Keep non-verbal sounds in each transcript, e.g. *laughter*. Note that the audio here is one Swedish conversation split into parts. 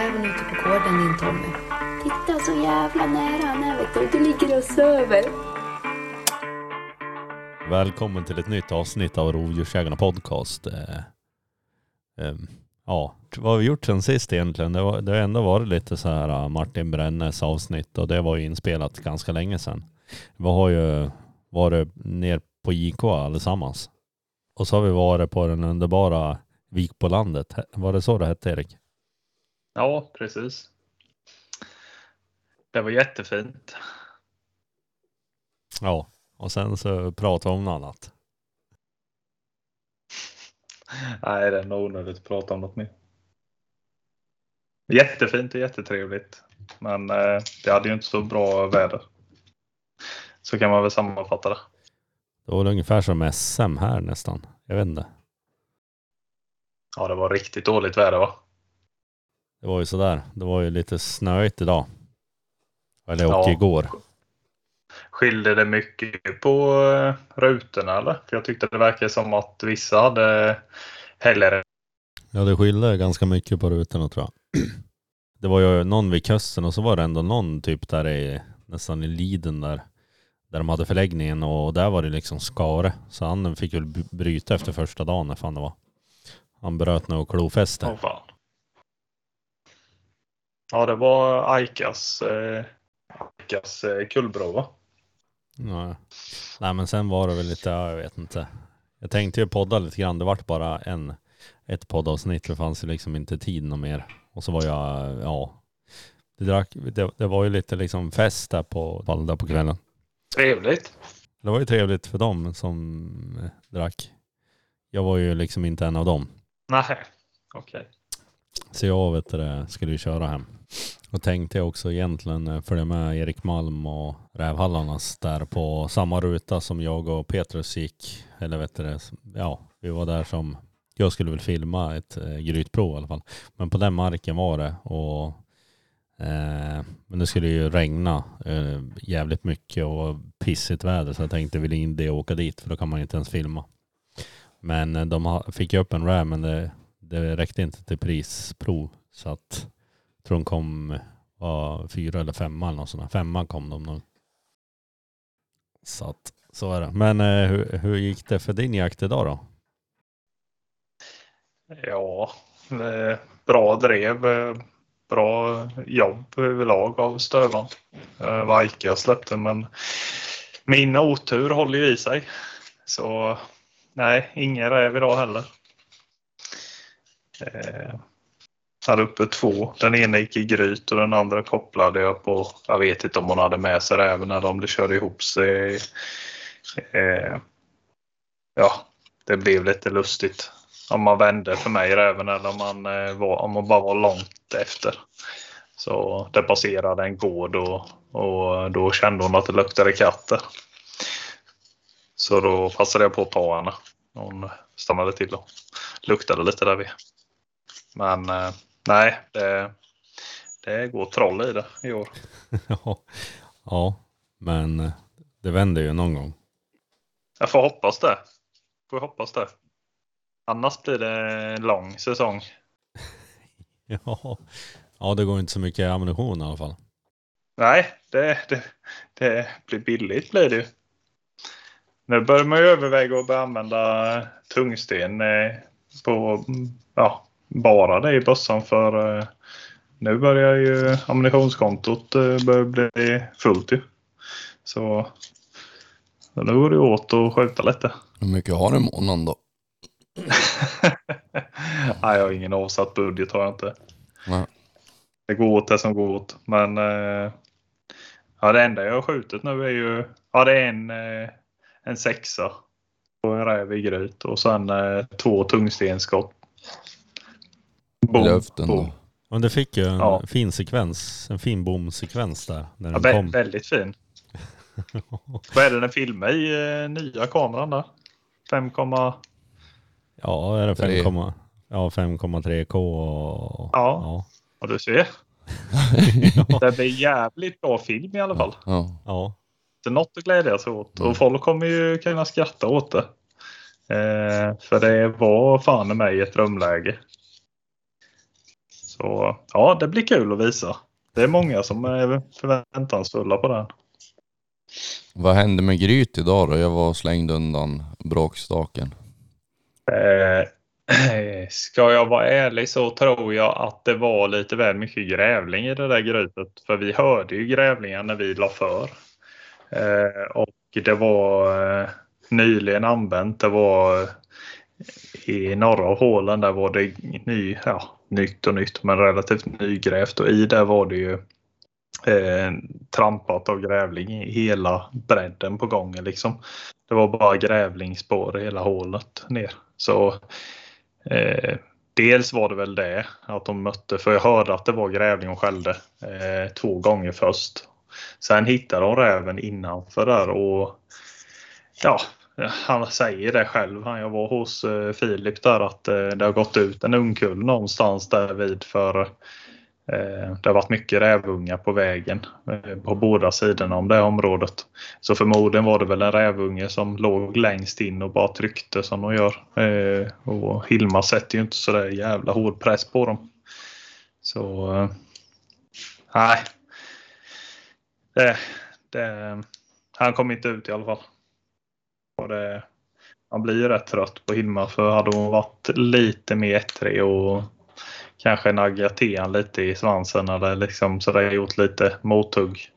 räven ute på gården din Tommy. Titta så jävla nära han är vet du. Du ligger och söver. Välkommen till ett nytt avsnitt av Rovdjursjägarna podcast. Eh, eh, ja, vad har vi gjort sen sist egentligen? Det, var, det har ändå varit lite så här uh, Martin Brännes avsnitt och det var ju inspelat ganska länge sedan. Vi har ju varit ner på IK allesammans. Och så har vi varit på den underbara Vik på landet. Var det så det hette Erik? Ja, precis. Det var jättefint. Ja, och sen så pratade vi om något annat. *laughs* Nej, det är nog onödigt att prata om något mer. Jättefint och jättetrevligt. Men eh, det hade ju inte så bra väder. Så kan man väl sammanfatta det. Det var ungefär som SM här nästan. Jag vet inte. Ja, det var riktigt dåligt väder va? Det var ju sådär. Det var ju lite snöigt idag. Eller och Ja. igår. Skilde det mycket på eh, rutorna eller? För jag tyckte det verkade som att vissa hade hellre Ja det skilde ganska mycket på rutorna tror jag. *clears throat* Det var ju någon vid kusten och så var det ändå någon typ där i nästan i Liden där. Där de hade förläggningen och där var det liksom skare. Så han fick väl bryta efter första dagen när fan det var. Han bröt nog klofäste. Fan. Ja, det var Aikas, eh, Aikas eh, kullbro va? Nej. Nej men sen var det väl lite, ja, jag vet inte. Jag tänkte ju podda lite grann. Det vart bara en, ett poddavsnitt. Det fanns ju liksom inte tid något mer. Och så var jag, ja. Det, drack, det, det var ju lite liksom fest där på, där på kvällen. Trevligt. Det var ju trevligt för dem som drack. Jag var ju liksom inte en av dem. Nej, okej. Så jag vet det, skulle ju köra hem. Och tänkte jag också egentligen eh, följa med Erik Malm och Rävhallarnas där på samma ruta som jag och Petrus gick. Eller vet du det, ja, vi var där som, jag skulle väl filma ett eh, grytprov i alla fall. Men på den marken var det och eh, men det skulle ju regna eh, jävligt mycket och pissigt väder så jag tänkte vill inte åka dit för då kan man inte ens filma. Men eh, de ha- fick ju upp en räv men det, det räckte inte till prisprov så att jag tror de kom var fyra eller femma eller något sånt. Femma kom de nog. Så att så är det. Men eh, hur, hur gick det för din jakt idag då? Ja, eh, bra drev. eh, Bra jobb överlag av Stövan. Vajka Vad släppte men min otur håller ju i sig. Så nej, ingen räv idag heller. Eh, hade uppe två. Den ena gick i gryt och den andra kopplade jag på. Jag vet inte om hon hade med sig räven eller om det körde ihop sig. Eh, ja, det blev lite lustigt. Om man vände för mig räven eller om man, eh, var, om man bara var långt efter. Så det passerade en gård och, och då kände hon att det luktade katter. Så då passade jag på att ta henne. Hon stannade till och luktade lite där vid. Men eh, nej, det, det går troll i det i år. *laughs* ja. ja, men eh, det vänder ju någon gång. Jag får hoppas det. Får hoppas det. Annars blir det en lång säsong. *laughs* Ja. ja, det går inte så mycket ammunition i alla fall. Nej, det, det, det blir billigt blir det ju. Nu börjar man ju överväga att börja använda tungsten eh, på ja, bara det i bössan för eh, nu börjar ju ammunitionskontot eh, börja bli fullt ju. Så nu går det åt att skjuta lite. Hur mycket har du i månaden då? *laughs* Nej, jag har ingen avsatt budget har jag inte. Nej. Det går åt det som går åt. Men eh, ja, det enda jag har skjutit nu är ju ja, det är en, en sexa på en räv i gryt och sen två tungstenskott. Boom, Luften boom. Men det fick ju en Ja. fin sekvens, en fin bomsekvens där när Ja, den vä- kom. väldigt fin. *laughs* Vad är det den filmar i eh, nya kameran där? 5, ja, är det Tre. 5, ja, 5,3K och... Ja. och du ser. Ja. *laughs* Det blir jävligt bra film i alla fall. Ja. ja. Det är något att glädjas åt Mm. och folk kommer ju kunna skratta åt det. Eh, för det var fan i mig ett drömläge. Så ja, det blir kul att visa. Det är många som är förväntansfulla på den. Vad hände med Gryt idag då? Jag var och slängde undan bråkstaken. Eh, *clears throat* ska jag vara ärlig så tror jag att det var lite väl mycket grävling i det där grytet. För vi hörde ju grävlingar när vi la för. Eh, och det var eh, nyligen använt. Det var i norra hålen där var det ny, ja, nytt och nytt men relativt nygrävt och i där var det ju eh, trampat av grävling i hela bredden på gången liksom. Det var bara grävlingsspår i hela hålet ner. Så eh, dels var det väl det att de mötte, för jag hörde att det var grävling och skällde eh, två gånger först. Sen hittade de räven innanför där och ja, han säger det själv. Jag var hos eh, Filip där att eh, det har gått ut en ungkull någonstans där vid för eh, det har varit mycket rävungar på vägen eh, på båda sidorna om det området. Så förmodligen var det väl en rävunge som låg längst in och bara tryckte som de gör. Eh, och Hilma sätter ju inte så där jävla hård press på dem. Så eh, nej. Det, det, han kom inte ut i alla fall. Och det, man blir ju rätt trött på Hilma för hade hon varit lite mer ettrig och kanske naggat till lite i svansen eller liksom sådär gjort lite mothugg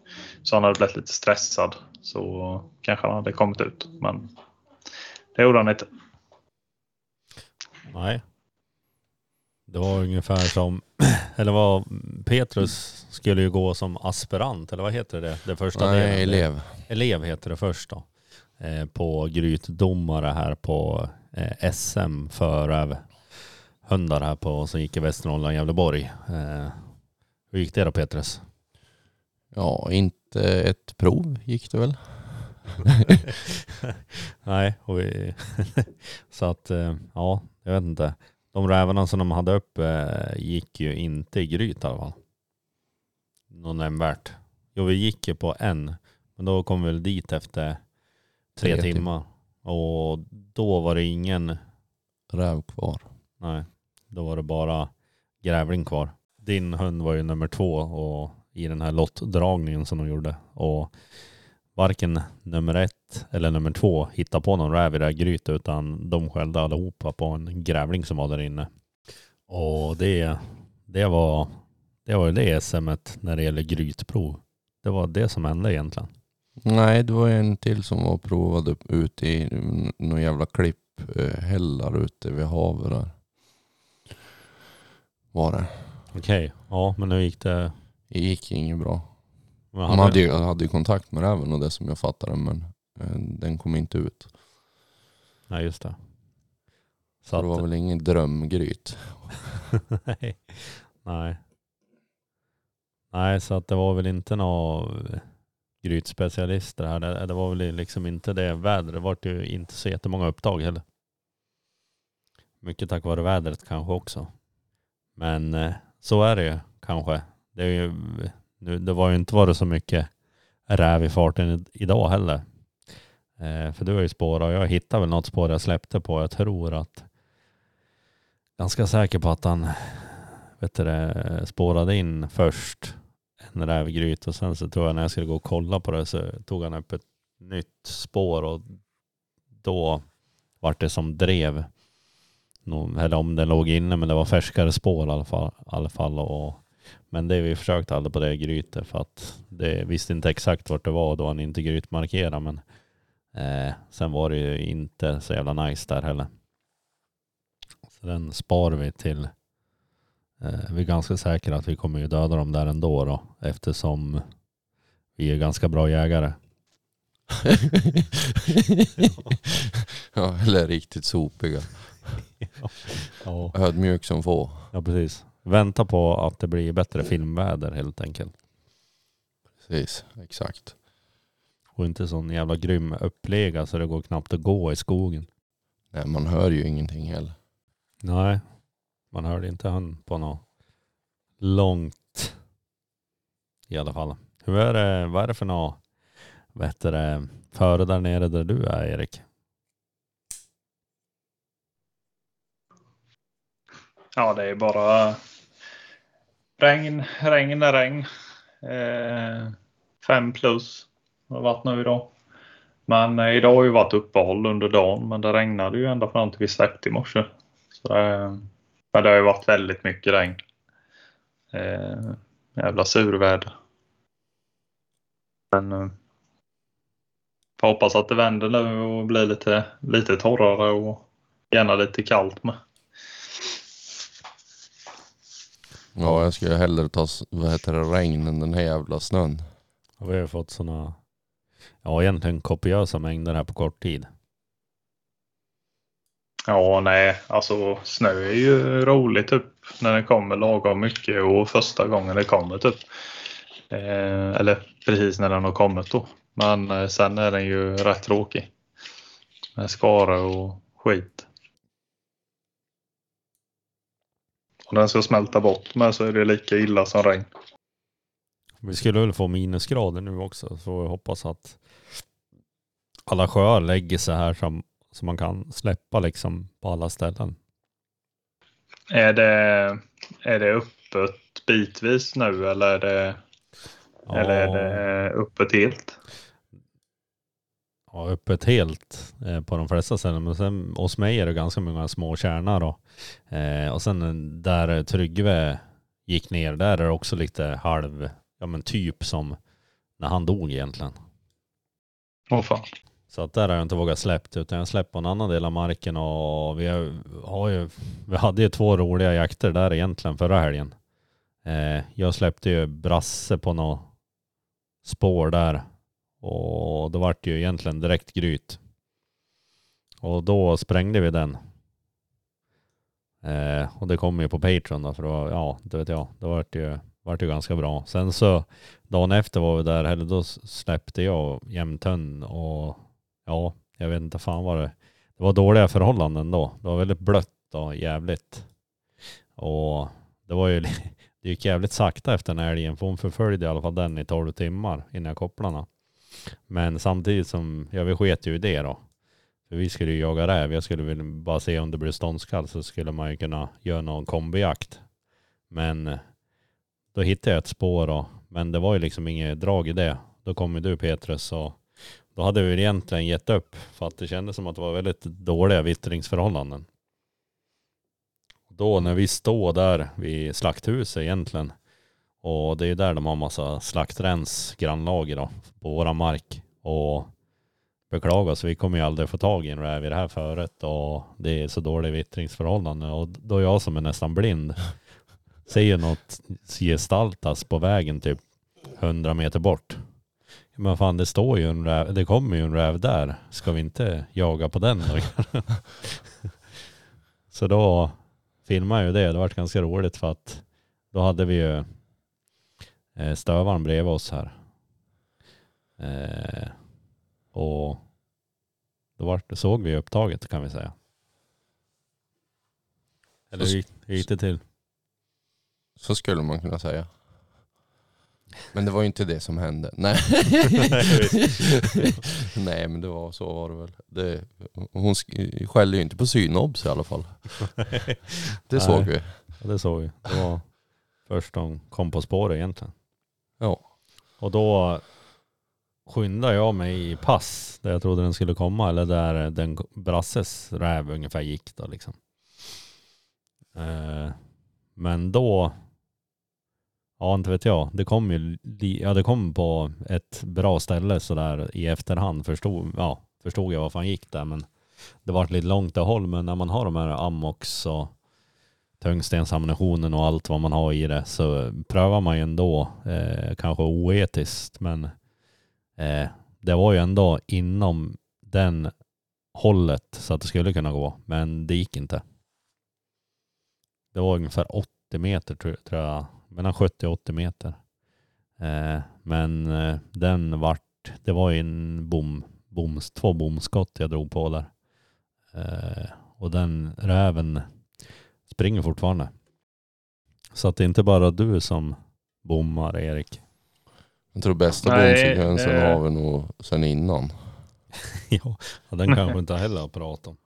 så han hade blivit lite stressad så kanske han hade kommit ut. Men det gjorde han inte. Nej. Det var ungefär som, *clears throat* eller vad, Petrus skulle ju gå som aspirant, eller vad heter det? Det första Nej, delen. elev. Elev heter det först då. Eh, på grytdomare här på eh, SM för hundar här på som gick i Västernorrland, Gävleborg. Eh, hur gick det då Petrus? Ja, inte ett prov gick det väl. *laughs* Nej, och vi *laughs* så att ja, jag vet inte. De rävarna som de hade upp gick ju inte i gryt i alla fall. Någon nämnvärt. Jo, vi gick ju på en, men då kom vi väl dit efter tre, tre timmar. Och då var det ingen räv kvar. Nej, då var det bara grävling kvar. Din hund var ju nummer två och i den här lottdragningen som de gjorde. Och varken nummer ett eller nummer två hittade på någon räv i det här grytet utan de skällde allihopa på en grävling som var där inne. Och det, det var det var ju det SMet när det gäller grytprov. Det var det som hände egentligen. Nej, det var en till som var provade ute i någon jävla klipphällar ute vid havet där. Var det. Okej, ja men nu gick det? Det gick inget bra. Men hade... hade, ju, hade ju kontakt med räven och det som jag fattade men eh, den kom inte ut. Nej just det. Så, Så det var väl ingen drömgryt. *laughs* Nej. Nej. Nej, så att det var väl inte något grytspecialister här. Det, det var väl liksom inte det vädret. Det var ju inte så jättemånga upptag heller. Mycket tack vare vädret kanske också. Men eh, så är det ju kanske. Det, är ju, nu, det var ju inte varit så mycket räv i farten idag heller. Eh, för du har ju spårat och jag hittade väl något spår jag släppte på. Jag tror att ganska säker på att han vet du, spårade in först en rävgryt och sen så tror jag när jag skulle gå och kolla på det så tog han upp ett nytt spår och då vart det som drev. Eller om den låg inne men det var färskare spår i alla fall. I alla fall och, men det vi försökte aldrig på det grytet för att det visste inte exakt vart det var då han inte grytmarkerade men eh, sen var det ju inte så jävla nice där heller. Så den spar vi till vi är ganska säkra att vi kommer ju döda dem där ändå då, eftersom vi är ganska bra jägare. *laughs* ja, eller riktigt sopiga. *laughs* ja. Ödmjuk som få. Ja, precis. Vänta på att det blir bättre filmväder helt enkelt. Precis, exakt. Och inte sån jävla grym upplega så det går knappt att gå i skogen. Nej, man hör ju ingenting heller. Nej, man hörde inte han på något långt i alla fall. Hur är det, vad är det för något vet det, före där nere där du är Erik? Ja, det är bara regn, regn är regn. Eh, fem plus har det varit nu idag. Men eh, idag har ju varit uppehåll under dagen men det regnade ju ända fram till vi släppte i morse. Så det, men det har ju varit väldigt mycket regn. Eh, jävla surväder. Men eh, får hoppas att det vänder nu och blir lite, lite torrare och gärna lite kallt med. Ja, jag skulle hellre ta vad heter det, regn än den här jävla snön. Och vi har fått sådana, ja egentligen kopiösa mängder här på kort tid. Ja, nej, alltså snö är ju roligt typ när det kommer lagom mycket och första gången det kommer typ. Eh, eller precis när den har kommit då. Men eh, sen är den ju rätt tråkig. Med skara och skit. Om den ska smälta bort med så är det lika illa som regn. Vi skulle väl få minusgrader nu också så jag hoppas att alla sjöar lägger sig här som, man kan släppa liksom på alla ställen. Är det, är det öppet bitvis nu eller är det, Ja, eller är det öppet helt? ja, öppet helt eh, på de flesta ställen. Men sen hos mig är det ganska många små kärnar då. Eh, och sen där Tryggve gick ner, där är det också lite halv, ja men typ som när han dog egentligen. Åh fan. Så att där har jag inte vågat släppt utan jag släppt på en annan del av marken och vi har, ju, vi hade ju två roliga jakter där egentligen förra helgen. Eh, jag släppte ju brasse på något spår där och då vart det ju egentligen direkt gryt. Och då sprängde vi den. Eh, och det kom ju på Patreon då för då, ja, det vet jag, då vart det ju, vart det ju ganska bra. Sen så dagen efter var vi där, eller då släppte jag jämtön och ja, jag vet inte fan vad det Det var dåliga förhållanden då. Det var väldigt blött och jävligt. Och det var ju, *laughs* det gick jävligt sakta efter den här älgen för hon förföljde i alla fall den i 12 timmar innan jag kopplade. Men samtidigt som, ja vi sket ju i det då. För vi skulle ju jaga räv. Jag skulle väl bara se om det blev ståndskall så skulle man ju kunna göra någon kombijakt. Men eh, då hittade jag ett spår och, men det var ju liksom inget drag i det. Då kom ju du Petrus och då hade vi egentligen gett upp för att det kändes som att det var väldigt dåliga vittringsförhållanden. Då när vi står där vid slakthuset egentligen och det är där de har massa slaktrens grannlager då på våra mark och beklagar vi kommer ju aldrig få tag i en räv i det här föret och det är så dåliga vittringsförhållanden och då jag som är nästan blind ser ju något gestaltas på vägen typ 100 meter bort. Men fan det står ju en räv, det kommer ju en räv där. Ska vi inte jaga på den då? *laughs* *laughs* Så då filmade jag ju det. Det var ganska roligt för att då hade vi ju eh, stövaren bredvid oss här. Eh, och då var, såg vi upptaget kan vi säga. Eller hur gick, hur gick det till? Så skulle man kunna säga. Men det var ju inte det som hände. Nej. *laughs* Nej men det var så var det väl. Det, hon sk- skällde ju inte på synobs i alla fall. Det såg Nej. vi. Ja, det såg vi. Det var först de kom på spåret egentligen. Ja. Och då skyndade jag mig i pass där jag trodde den skulle komma eller där den Brasses räv ungefär gick då liksom. Eh, men då, ja inte vet jag, det kom ju, ja det kom på ett bra ställe sådär i efterhand. Förstod, ja, förstod jag varför han gick där men det var lite långt att håll. Men när man har de här Amox och tungstensammunitionen och allt vad man har i det så prövar man ju ändå, eh, kanske oetiskt. Men eh, det var ju ändå inom den hållet så att det skulle kunna gå men det gick inte. Det var ungefär 80 meter tror jag, mellan 70 och 80 meter. Eh, men eh, den vart, det var ju en bom, boms, två bomskott jag drog på där. Eh, och den räven springer fortfarande. Så att det är inte bara du som bommar Erik. Jag tror bästa bomsekvensen eh. har vi nog sen innan. *laughs* ja, den kanske inte heller har pratat om.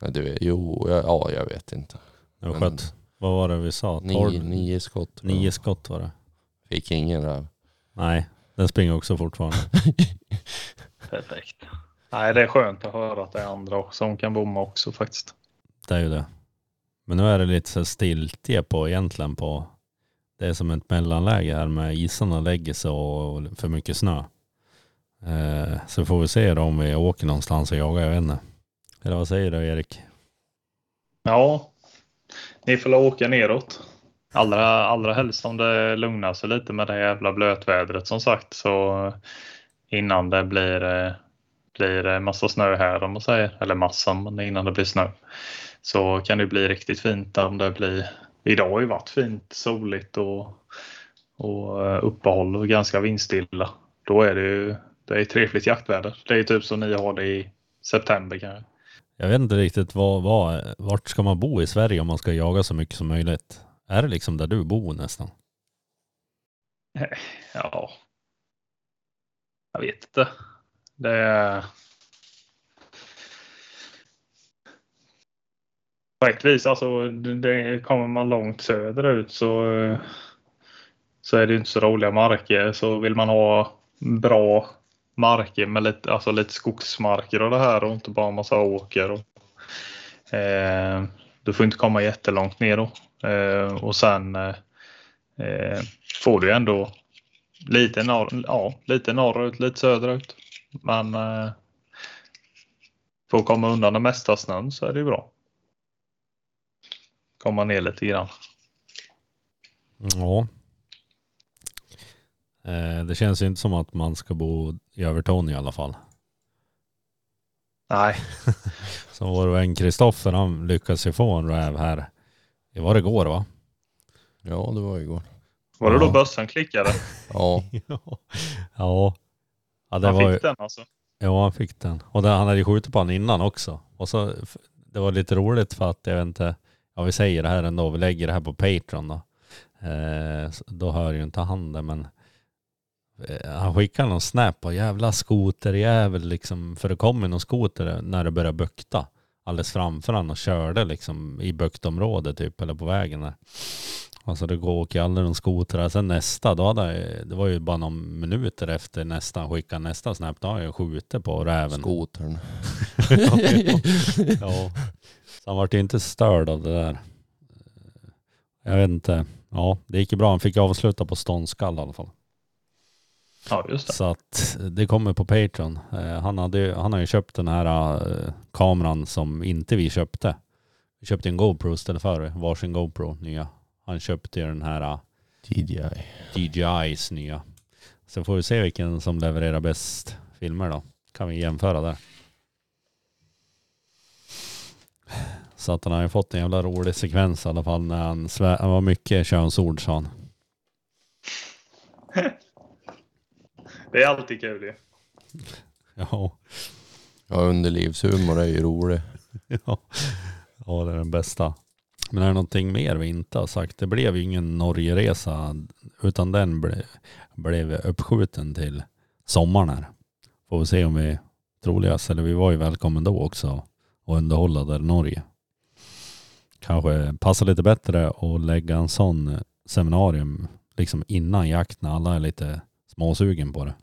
Nej, det vet, jo, ja, ja, jag vet inte. Det var Men- skönt. Vad var det vi sa? Nio, nio skott. Nio skott var det. Fick ingen räv. Nej, den springer också fortfarande. *laughs* Perfekt. Nej, det är skönt att höra att det är andra som kan bomma också faktiskt. Det är ju det. Men nu är det lite så stiltje på egentligen på det är som ett mellanläge här med isarna lägger sig och för mycket snö. Eh, så får vi se då om vi åker någonstans och jagar, jag vet inte. Eller vad säger du Erik? Ja, ni får åka neråt. Allra, allra helst om det lugnar sig lite med det jävla blötvädret som sagt. Så innan det blir, eh, blir eh, massa snö här om man säger. Eller massa, men innan det blir snö. Så kan det bli riktigt fint om det blir. Idag har ju varit fint, soligt och, och eh, uppehåll och ganska vindstilla. Då är det ju det är trevligt jaktväder. Det är typ som ni har det i september kanske. Jag vet inte riktigt vad, vad, vart ska man bo i Sverige om man ska jaga så mycket som möjligt? Är det liksom där du bor nästan? *laughs* Ja. Jag vet inte. Det är... På alltså det, det, kommer man långt söderut så, så är det inte så roliga marker. Så vill man ha bra marker med lite, alltså lite skogsmarker och det här och inte bara massa åker. Och, eh, du får inte komma jättelångt ner då. Eh, och sen eh, eh får du ändå lite, norr, ja, lite norrut, lite söderut. Men eh, för att komma undan den mesta snön så är det ju bra. Komma ner lite grann. Ja. Eh, det känns ju inte som att man ska bo i Övertorneå i alla fall. Nej, *laughs* Så vår vän Kristoffer han lyckades ju få en räv här. Det var det igår va? Ja, det var igår. var det Ja. då bössan klickade? *laughs* Ja, ja. Ja, det Han var ju, fick den alltså? ja han fick den. Och det, han hade ju skjutit på den innan också. Och så, det var lite roligt för att jag vet inte, ja vi säger det här ändå, vi lägger det här på Patreon då. Eh, då hör ju inte han det men eh, han skickade någon snap och jävla skoterjävel liksom. För det kom ju någon skoter när det började bukta. Alldeles framför han och körde liksom i buktområdet typ eller på vägen där. Alltså det går åker aldrig någon skoter. Sen nästa, då hade det var ju bara någon minuter efter nästa, skickade nästa snap. Då har jag skjutit på räven. skotern. *laughs* ja. Så han vart ju inte störd av det där. Jag vet inte. Ja, det gick ju bra. Han fick avsluta på ståndskall i alla fall. Ja, just det. Så att det kommer på Patreon. Eh, Han, hade, han har ju köpt den här eh, kameran som inte vi köpte. Vi köpte en GoPro istället för varsin GoPro nya. Han köpte ju den här eh, DJI. DJIs nya. Så får vi se vilken som levererar bäst filmer då. Kan vi jämföra där. Så att han har ju fått en jävla rolig sekvens i alla fall när han svär, han var mycket könsord sa han. *laughs* Det är alltid kul ju. *laughs* Ja, Ja, underlivshumor är ju rolig. *laughs* ja. ja det är den bästa. Men är det någonting mer vi inte har sagt? Det blev ju ingen Norgeresa utan den ble, blev uppskjuten till sommaren här. Får vi se om vi troligast, eller vi var ju välkommen då också och underhålla där Norge. Kanske passar lite bättre att lägga en sån seminarium liksom innan jakt när alla är lite småsugen på det.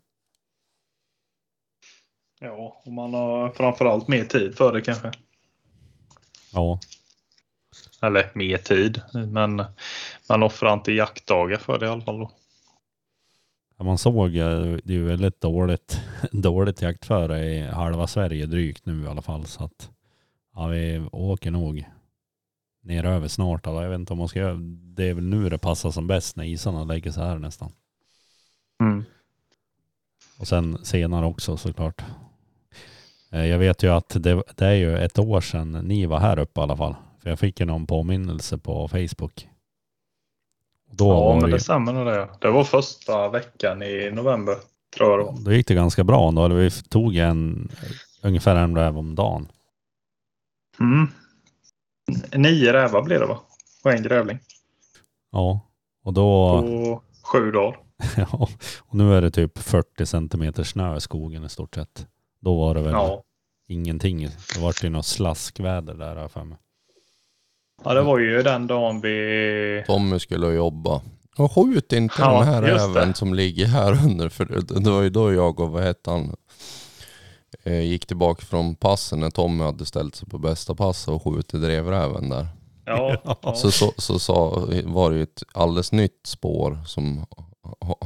Ja, och man har framförallt mer tid för det kanske. Ja, Eller mer tid, men man offrar inte jaktdagar för det i alla fall. Då. Ja, man såg det är ju väldigt dåligt, *laughs* dåligt jaktföre i halva Sverige drygt nu i alla fall. Så att ja, vi åker nog ner över snart. Alltså, jag vet inte om man ska göra. Det är väl nu det passar som bäst när isarna lägger sig här nästan. Mm. Och sen senare också såklart. Eh, Jag vet ju att det, det är ju ett år sedan ni var här uppe i alla fall. För jag fick ju någon påminnelse på Facebook. Och Då, Ja, men det stämmer nog det. Det var första veckan i november, tror jag det var. då gick det ganska bra då. Eller Vi tog en, ungefär en räv om dagen. Mm. Nio rävar blev det va? På en grävling. Ja, och då, På sju dagar. *laughs* ja, och nu är det typ 40 centimeter snö i skogen i stort sett. Då var det väl Ja. ingenting. Det vart ju något slaskväder där jag för mig. Ja, det var ju den dagen vi... Tommy skulle jobba. Och skjut inte Ja, den här även som ligger här under. För det, var ju då jag och vad hette han? Eh, gick tillbaka från passen när Tommy hade ställt sig på bästa pass och skjutit drevräven där. Ja, ja. Så, så, så sa, var det ju ett alldeles nytt spår som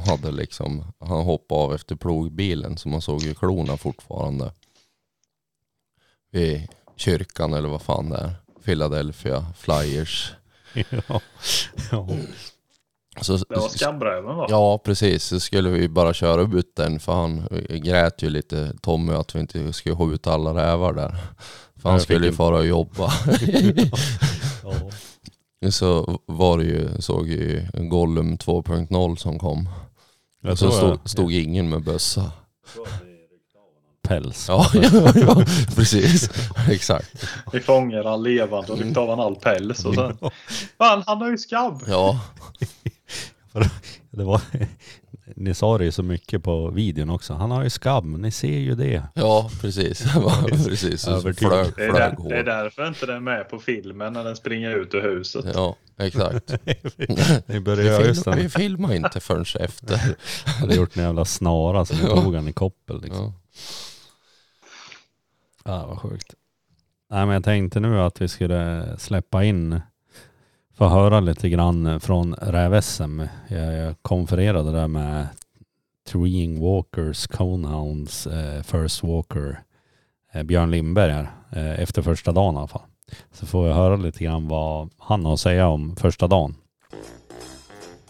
hade liksom, han hoppade av efter plogbilen så man såg ju klorna fortfarande. Vid kyrkan eller vad fan det är. Philadelphia Flyers. *laughs* ja. ja. Så, Det var skabbräven va? Ja precis, så skulle vi bara köra ut den för han grät ju lite Tommy att vi inte skulle skjuta alla rävar där. För han skulle ju fara och jobba. *laughs* ja. *laughs* så var det ju, såg ju Gollum 2.0 som kom. Jag så tror stod, stod ingen med bössa. Päls. Ja, *laughs* ja, ja precis. *laughs* Exakt. Vi fångade han levande och ryckte av han all päls och sen... Fan, han har ju skabb! Ja, *laughs* Det var, ni sa det ju så mycket på videon också. Han har ju skabb, ni ser ju det. ja precis. *laughs* Precis. Övertygad. flög, Det är, flög där, det är därför inte den är med på filmen när den springer ut ur huset. Ja, exakt. *laughs* *laughs* Ni började Vi, film, vi filmar inte förrän efter. hade gjort en jävla snara som Ja. tog han i koppel liksom. Ja. Ja, vad sjukt. Nej, men jag tänkte nu att vi skulle släppa in, få höra lite grann från räv-SM. Jag, konfererade där med Treeing Walkers, Conehounds, eh, First Walker, eh, Björn Lindberg här, eh, efter första dagen i alla fall. Så får jag höra lite grann vad han har att säga om första dagen.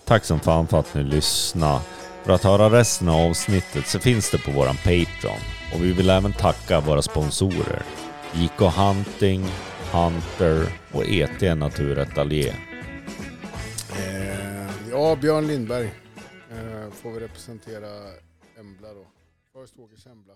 Tack som fan för att ni lyssnade. För att höra resten av avsnittet så finns det på våran Patreon. Och vi vill även tacka våra sponsorer. JK Hunting, Hunter och ET Naturateljé. Eh, ja, Björn Lindberg eh, får vi representera Embla då. First Walkers Embla.